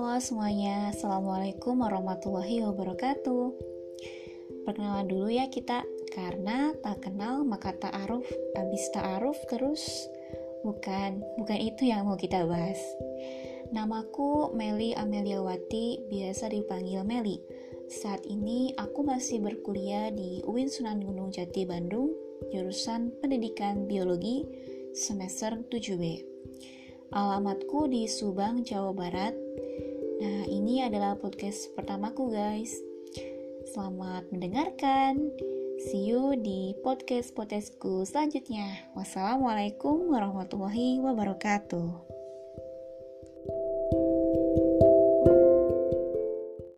Halo semuanya, Assalamualaikum warahmatullahi wabarakatuh. Perkenalan dulu ya kita. Karena tak kenal maka ta'aruf Abis ta'aruf terus. Bukan, bukan itu yang mau kita bahas. Namaku Meli Ameliawati, biasa dipanggil Meli. Saat ini aku masih berkuliah di UIN Sunan Gunung Jati Bandung Jurusan Pendidikan Biologi semester 7B. Alamatku di Subang, Jawa Barat. Nah, ini adalah podcast pertamaku, guys. Selamat mendengarkan. See you di podcast-podcastku selanjutnya. Wassalamualaikum warahmatullahi wabarakatuh.